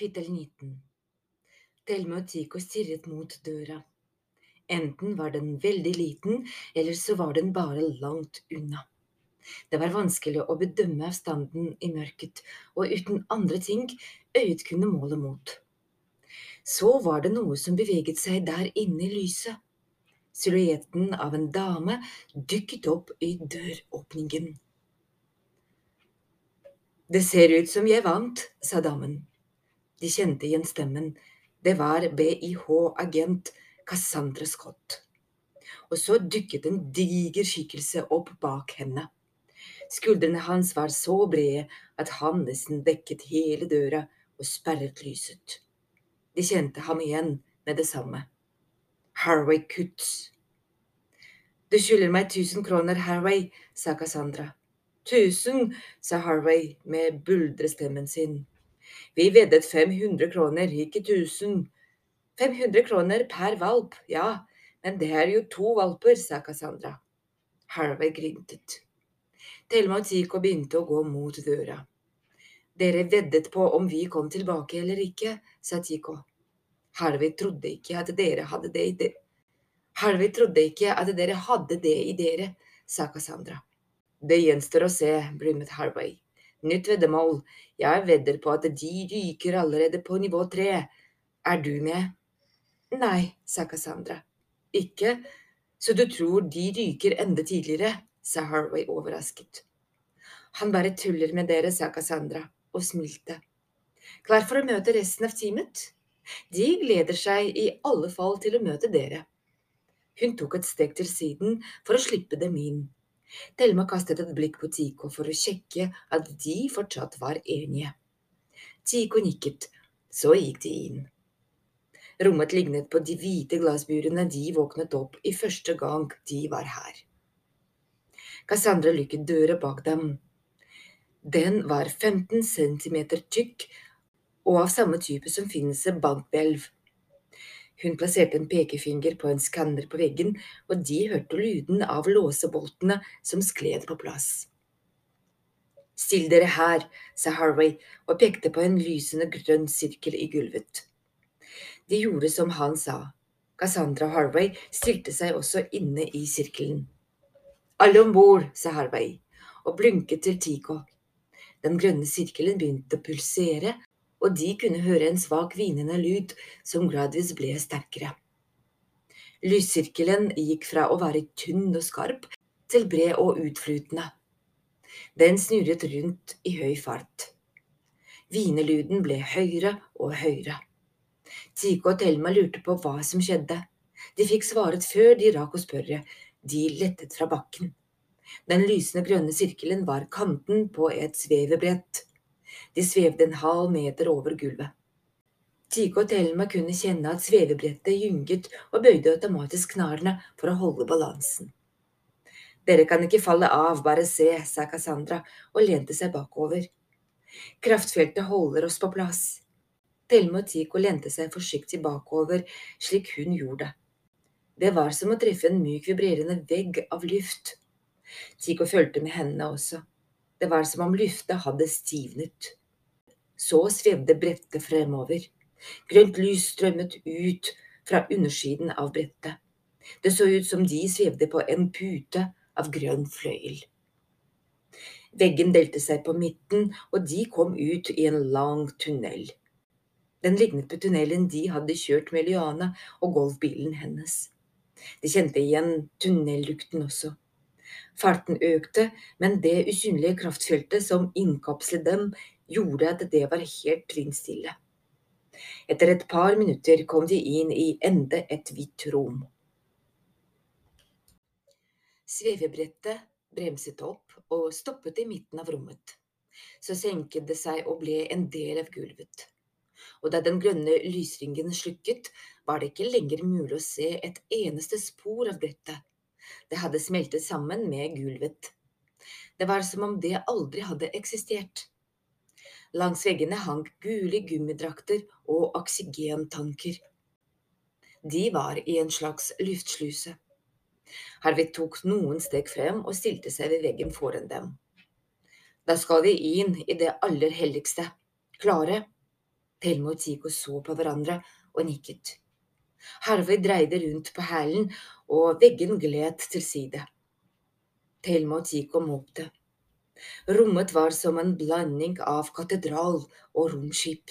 Kapittel 19 Thelme og stirret mot døra. Enten var den veldig liten, eller så var den bare langt unna. Det var vanskelig å bedømme avstanden i mørket, og uten andre ting øyet kunne måle mot. Så var det noe som beveget seg der inne i lyset. Silhuetten av en dame dukket opp i døråpningen. Det ser ut som jeg vant, sa damen. De kjente igjen stemmen. Det var BIH-agent Cassandra Scott. Og så dukket en diger skikkelse opp bak henne. Skuldrene hans var så brede at han nesten dekket hele døra og sperret lyset. De kjente ham igjen med det samme. Harway Kutz. Du skylder meg tusen kroner, Harway, sa Cassandra. Tusen, sa Harway med buldrestemmen sin. Vi veddet 500 kroner, ikke 1000. 500 kroner per valp, ja, men det er jo to valper, sa Cassandra. Harvey gryntet. Thelma og Tico begynte å gå mot døra. Dere veddet på om vi kom tilbake eller ikke, sa Tico. Harvey trodde ikke at dere hadde det i dere. Harvey trodde ikke at dere hadde det i dere, sa Cassandra. Det gjenstår å se, brummet Harvey. Nytt veddemål. Jeg vedder på at de ryker allerede på nivå tre. Er du med? Nei, sa Cassandra. Ikke? Så du tror de ryker enda tidligere? sa Harway overrasket. Han bare tuller med dere, sa Cassandra og smilte. Klar for å møte resten av teamet? De gleder seg i alle fall til å møte dere. Hun tok et steg til siden for å slippe dem inn. Thelma kastet et blikk på Tico for å sjekke at de fortsatt var enige. Tico nikket, så gikk de inn. Rommet lignet på de hvite glassburene de våknet opp i første gang de var her. Cassandra lukket døra bak dem. Den var 15 centimeter tykk og av samme type som finnes i bankhvelv. Hun plasserte en pekefinger på en skanner på veggen, og de hørte lyden av låseboltene som skled på plass. Still dere her, sa Harvey og pekte på en lysende grønn sirkel i gulvet. De gjorde som han sa. Cassandra og Harvey stilte seg også inne i sirkelen. Alle om bord, sa Harvey og blunket til Tico. Den grønne sirkelen begynte å pulsere, og de kunne høre en svak hvinende lyd som gradvis ble sterkere. Lyssirkelen gikk fra å være tynn og skarp til bred og utflytende. Den snurret rundt i høy fart. Hvinelyden ble høyere og høyere. Tike og Thelma lurte på hva som skjedde. De fikk svaret før de rakk å spørre. De lettet fra bakken. Den lysende grønne sirkelen var kanten på et svevebrett. De svevde en halv meter over gulvet. Tico og Thelma kunne kjenne at svevebrettet gynget og bøyde automatisk knærne for å holde balansen. Dere kan ikke falle av, bare se, sa Cassandra og lente seg bakover. Kraftfeltet holder oss på plass. Thelma og Tico lente seg forsiktig bakover, slik hun gjorde. Det var som å treffe en myk, vibrerende vegg av luft. Tico fulgte med hendene også. Det var som om lufta hadde stivnet. Så svevde brettet fremover. Grønt lys strømmet ut fra undersiden av brettet. Det så ut som de svevde på en pute av grønn fløyel. Veggen delte seg på midten, og de kom ut i en lang tunnel. Den lignet på tunnelen de hadde kjørt med Liana og golfbilen hennes. De kjente igjen tunnellukten også. Farten økte, men det usynlige kraftfeltet som innkapslet dem, gjorde at det var helt vindstille. Etter et par minutter kom de inn i enda et hvitt rom. Svevebrettet bremset opp og stoppet i midten av rommet. Så senket det seg og ble en del av gulvet. Og da den grønne lysringen slukket, var det ikke lenger mulig å se et eneste spor av brettet. Det hadde smeltet sammen med gulvet. Det var som om det aldri hadde eksistert. Langs veggene hang gule gummidrakter og oksygentanker. De var i en slags luftsluse. Harvey tok noen steg frem og stilte seg ved veggen foran dem. Da skal vi inn i det aller helligste. Klare? Thelma og Tico så på hverandre og nikket. Harvey dreide rundt på hælen, og veggen gled til side. Thelma og Tico måpte. Rommet var som en blanding av katedral og romskip.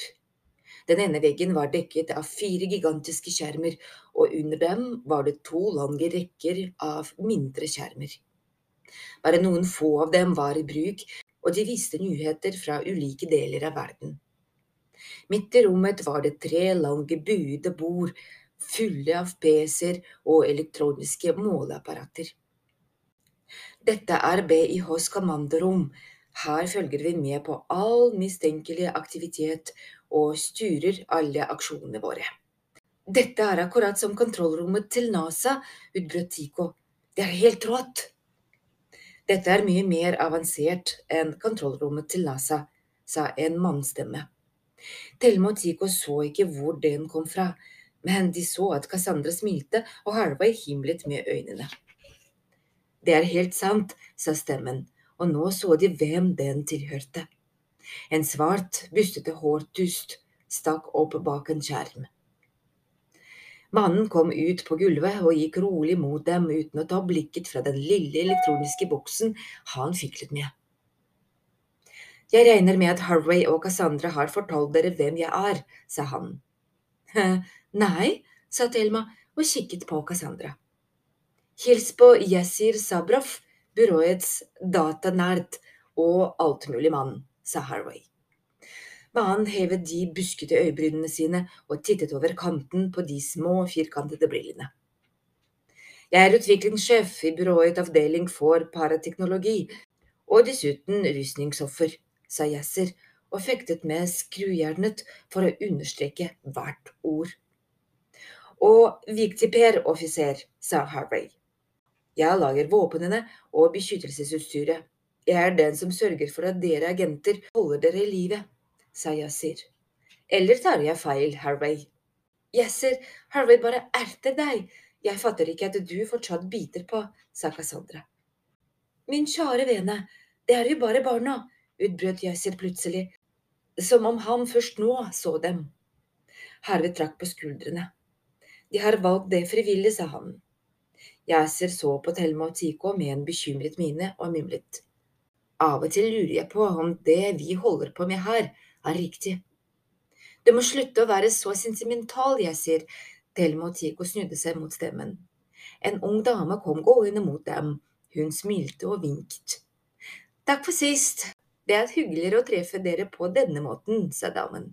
Den ene veggen var dekket av fire gigantiske skjermer, og under dem var det to lange rekker av mindre skjermer. Bare noen få av dem var i bruk, og de viste nyheter fra ulike deler av verden. Midt i rommet var det tre lange buede bord fulle av PC-er og elektroniske måleapparater. Dette er BIHs kommandorom. Her følger vi med på all mistenkelig aktivitet og styrer alle aksjonene våre. Dette er akkurat som kontrollrommet til NASA, utbrøt Tico. Det er helt rått! Dette er mye mer avansert enn kontrollrommet til NASA, sa en mannstemme. Thelma og Tico så ikke hvor den kom fra, men de så at Cassandra smilte og Harvey himlet med øynene. Det er helt sant, sa stemmen, og nå så de hvem den tilhørte. En svart, bustete hårtust stakk opp bak en skjerm. Mannen kom ut på gulvet og gikk rolig mot dem uten å ta blikket fra den lille elektroniske boksen han fiklet med. Jeg regner med at Harvey og Cassandra har fortalt dere hvem jeg er, sa han. Nei, sa Thelma og kikket på Cassandra. Hils på Yasir Sabrov, byråets datanerd og altmulig mann, sa Harway. Mannen hevet de buskete øyebrynene sine og tittet over kanten på de små, firkantede brillene. Jeg er utviklingssjef i byrået avdeling for parateknologi, og dessuten rustningsoffer, sa Yasser og fektet med skrujernet for å understreke hvert ord. Og viktig per offiser, sa Harvey. Jeg lager våpnene og beskyttelsesutstyret. Jeg er den som sørger for at dere agenter holder dere i live, sa Yasir. Eller tar jeg feil, Harvey? Yasir, Harvey bare erter deg. Jeg fatter ikke at du fortsatt biter på, sa Cassandra. Min kjære vene, det er jo bare barna, utbrøt Yasir plutselig, som om han først nå så dem. Harvey trakk på skuldrene. De har valgt det frivillig, sa han. Yasir så på Thelma og Tico med en bekymret mine og mimlet. Av og til lurer jeg på om det vi holder på med her, er riktig. Du må slutte å være så sentimental, sier. Thelma og Tico snudde seg mot stemmen. En ung dame kom gående mot dem. Hun smilte og vinket. Takk for sist. Det er hyggeligere å treffe dere på denne måten, sa damen.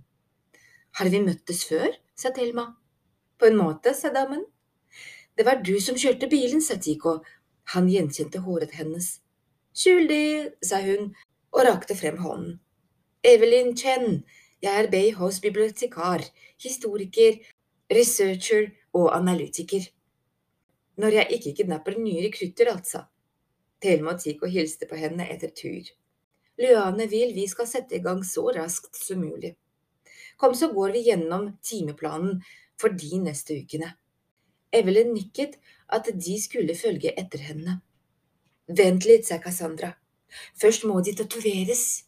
Har vi møttes før? sa Thelma. På en måte, sa damen. Det var du som kjørte bilen, sa Tico. Han gjenkjente håret hennes. Skyldig, sa hun og rakte frem hånden. Evelyn Chen, jeg er Bayhos bibliotekar, historiker, researcher og analytiker. Når jeg ikke kidnapper nye rekrutter, altså. Thelma og Tico hilste på henne etter tur. Luane vil vi skal sette i gang så raskt som mulig. Kom, så går vi gjennom timeplanen for de neste ukene. Evelyn nikket at de skulle følge etter henne. Vent litt, sa Cassandra. Først må de tatoveres.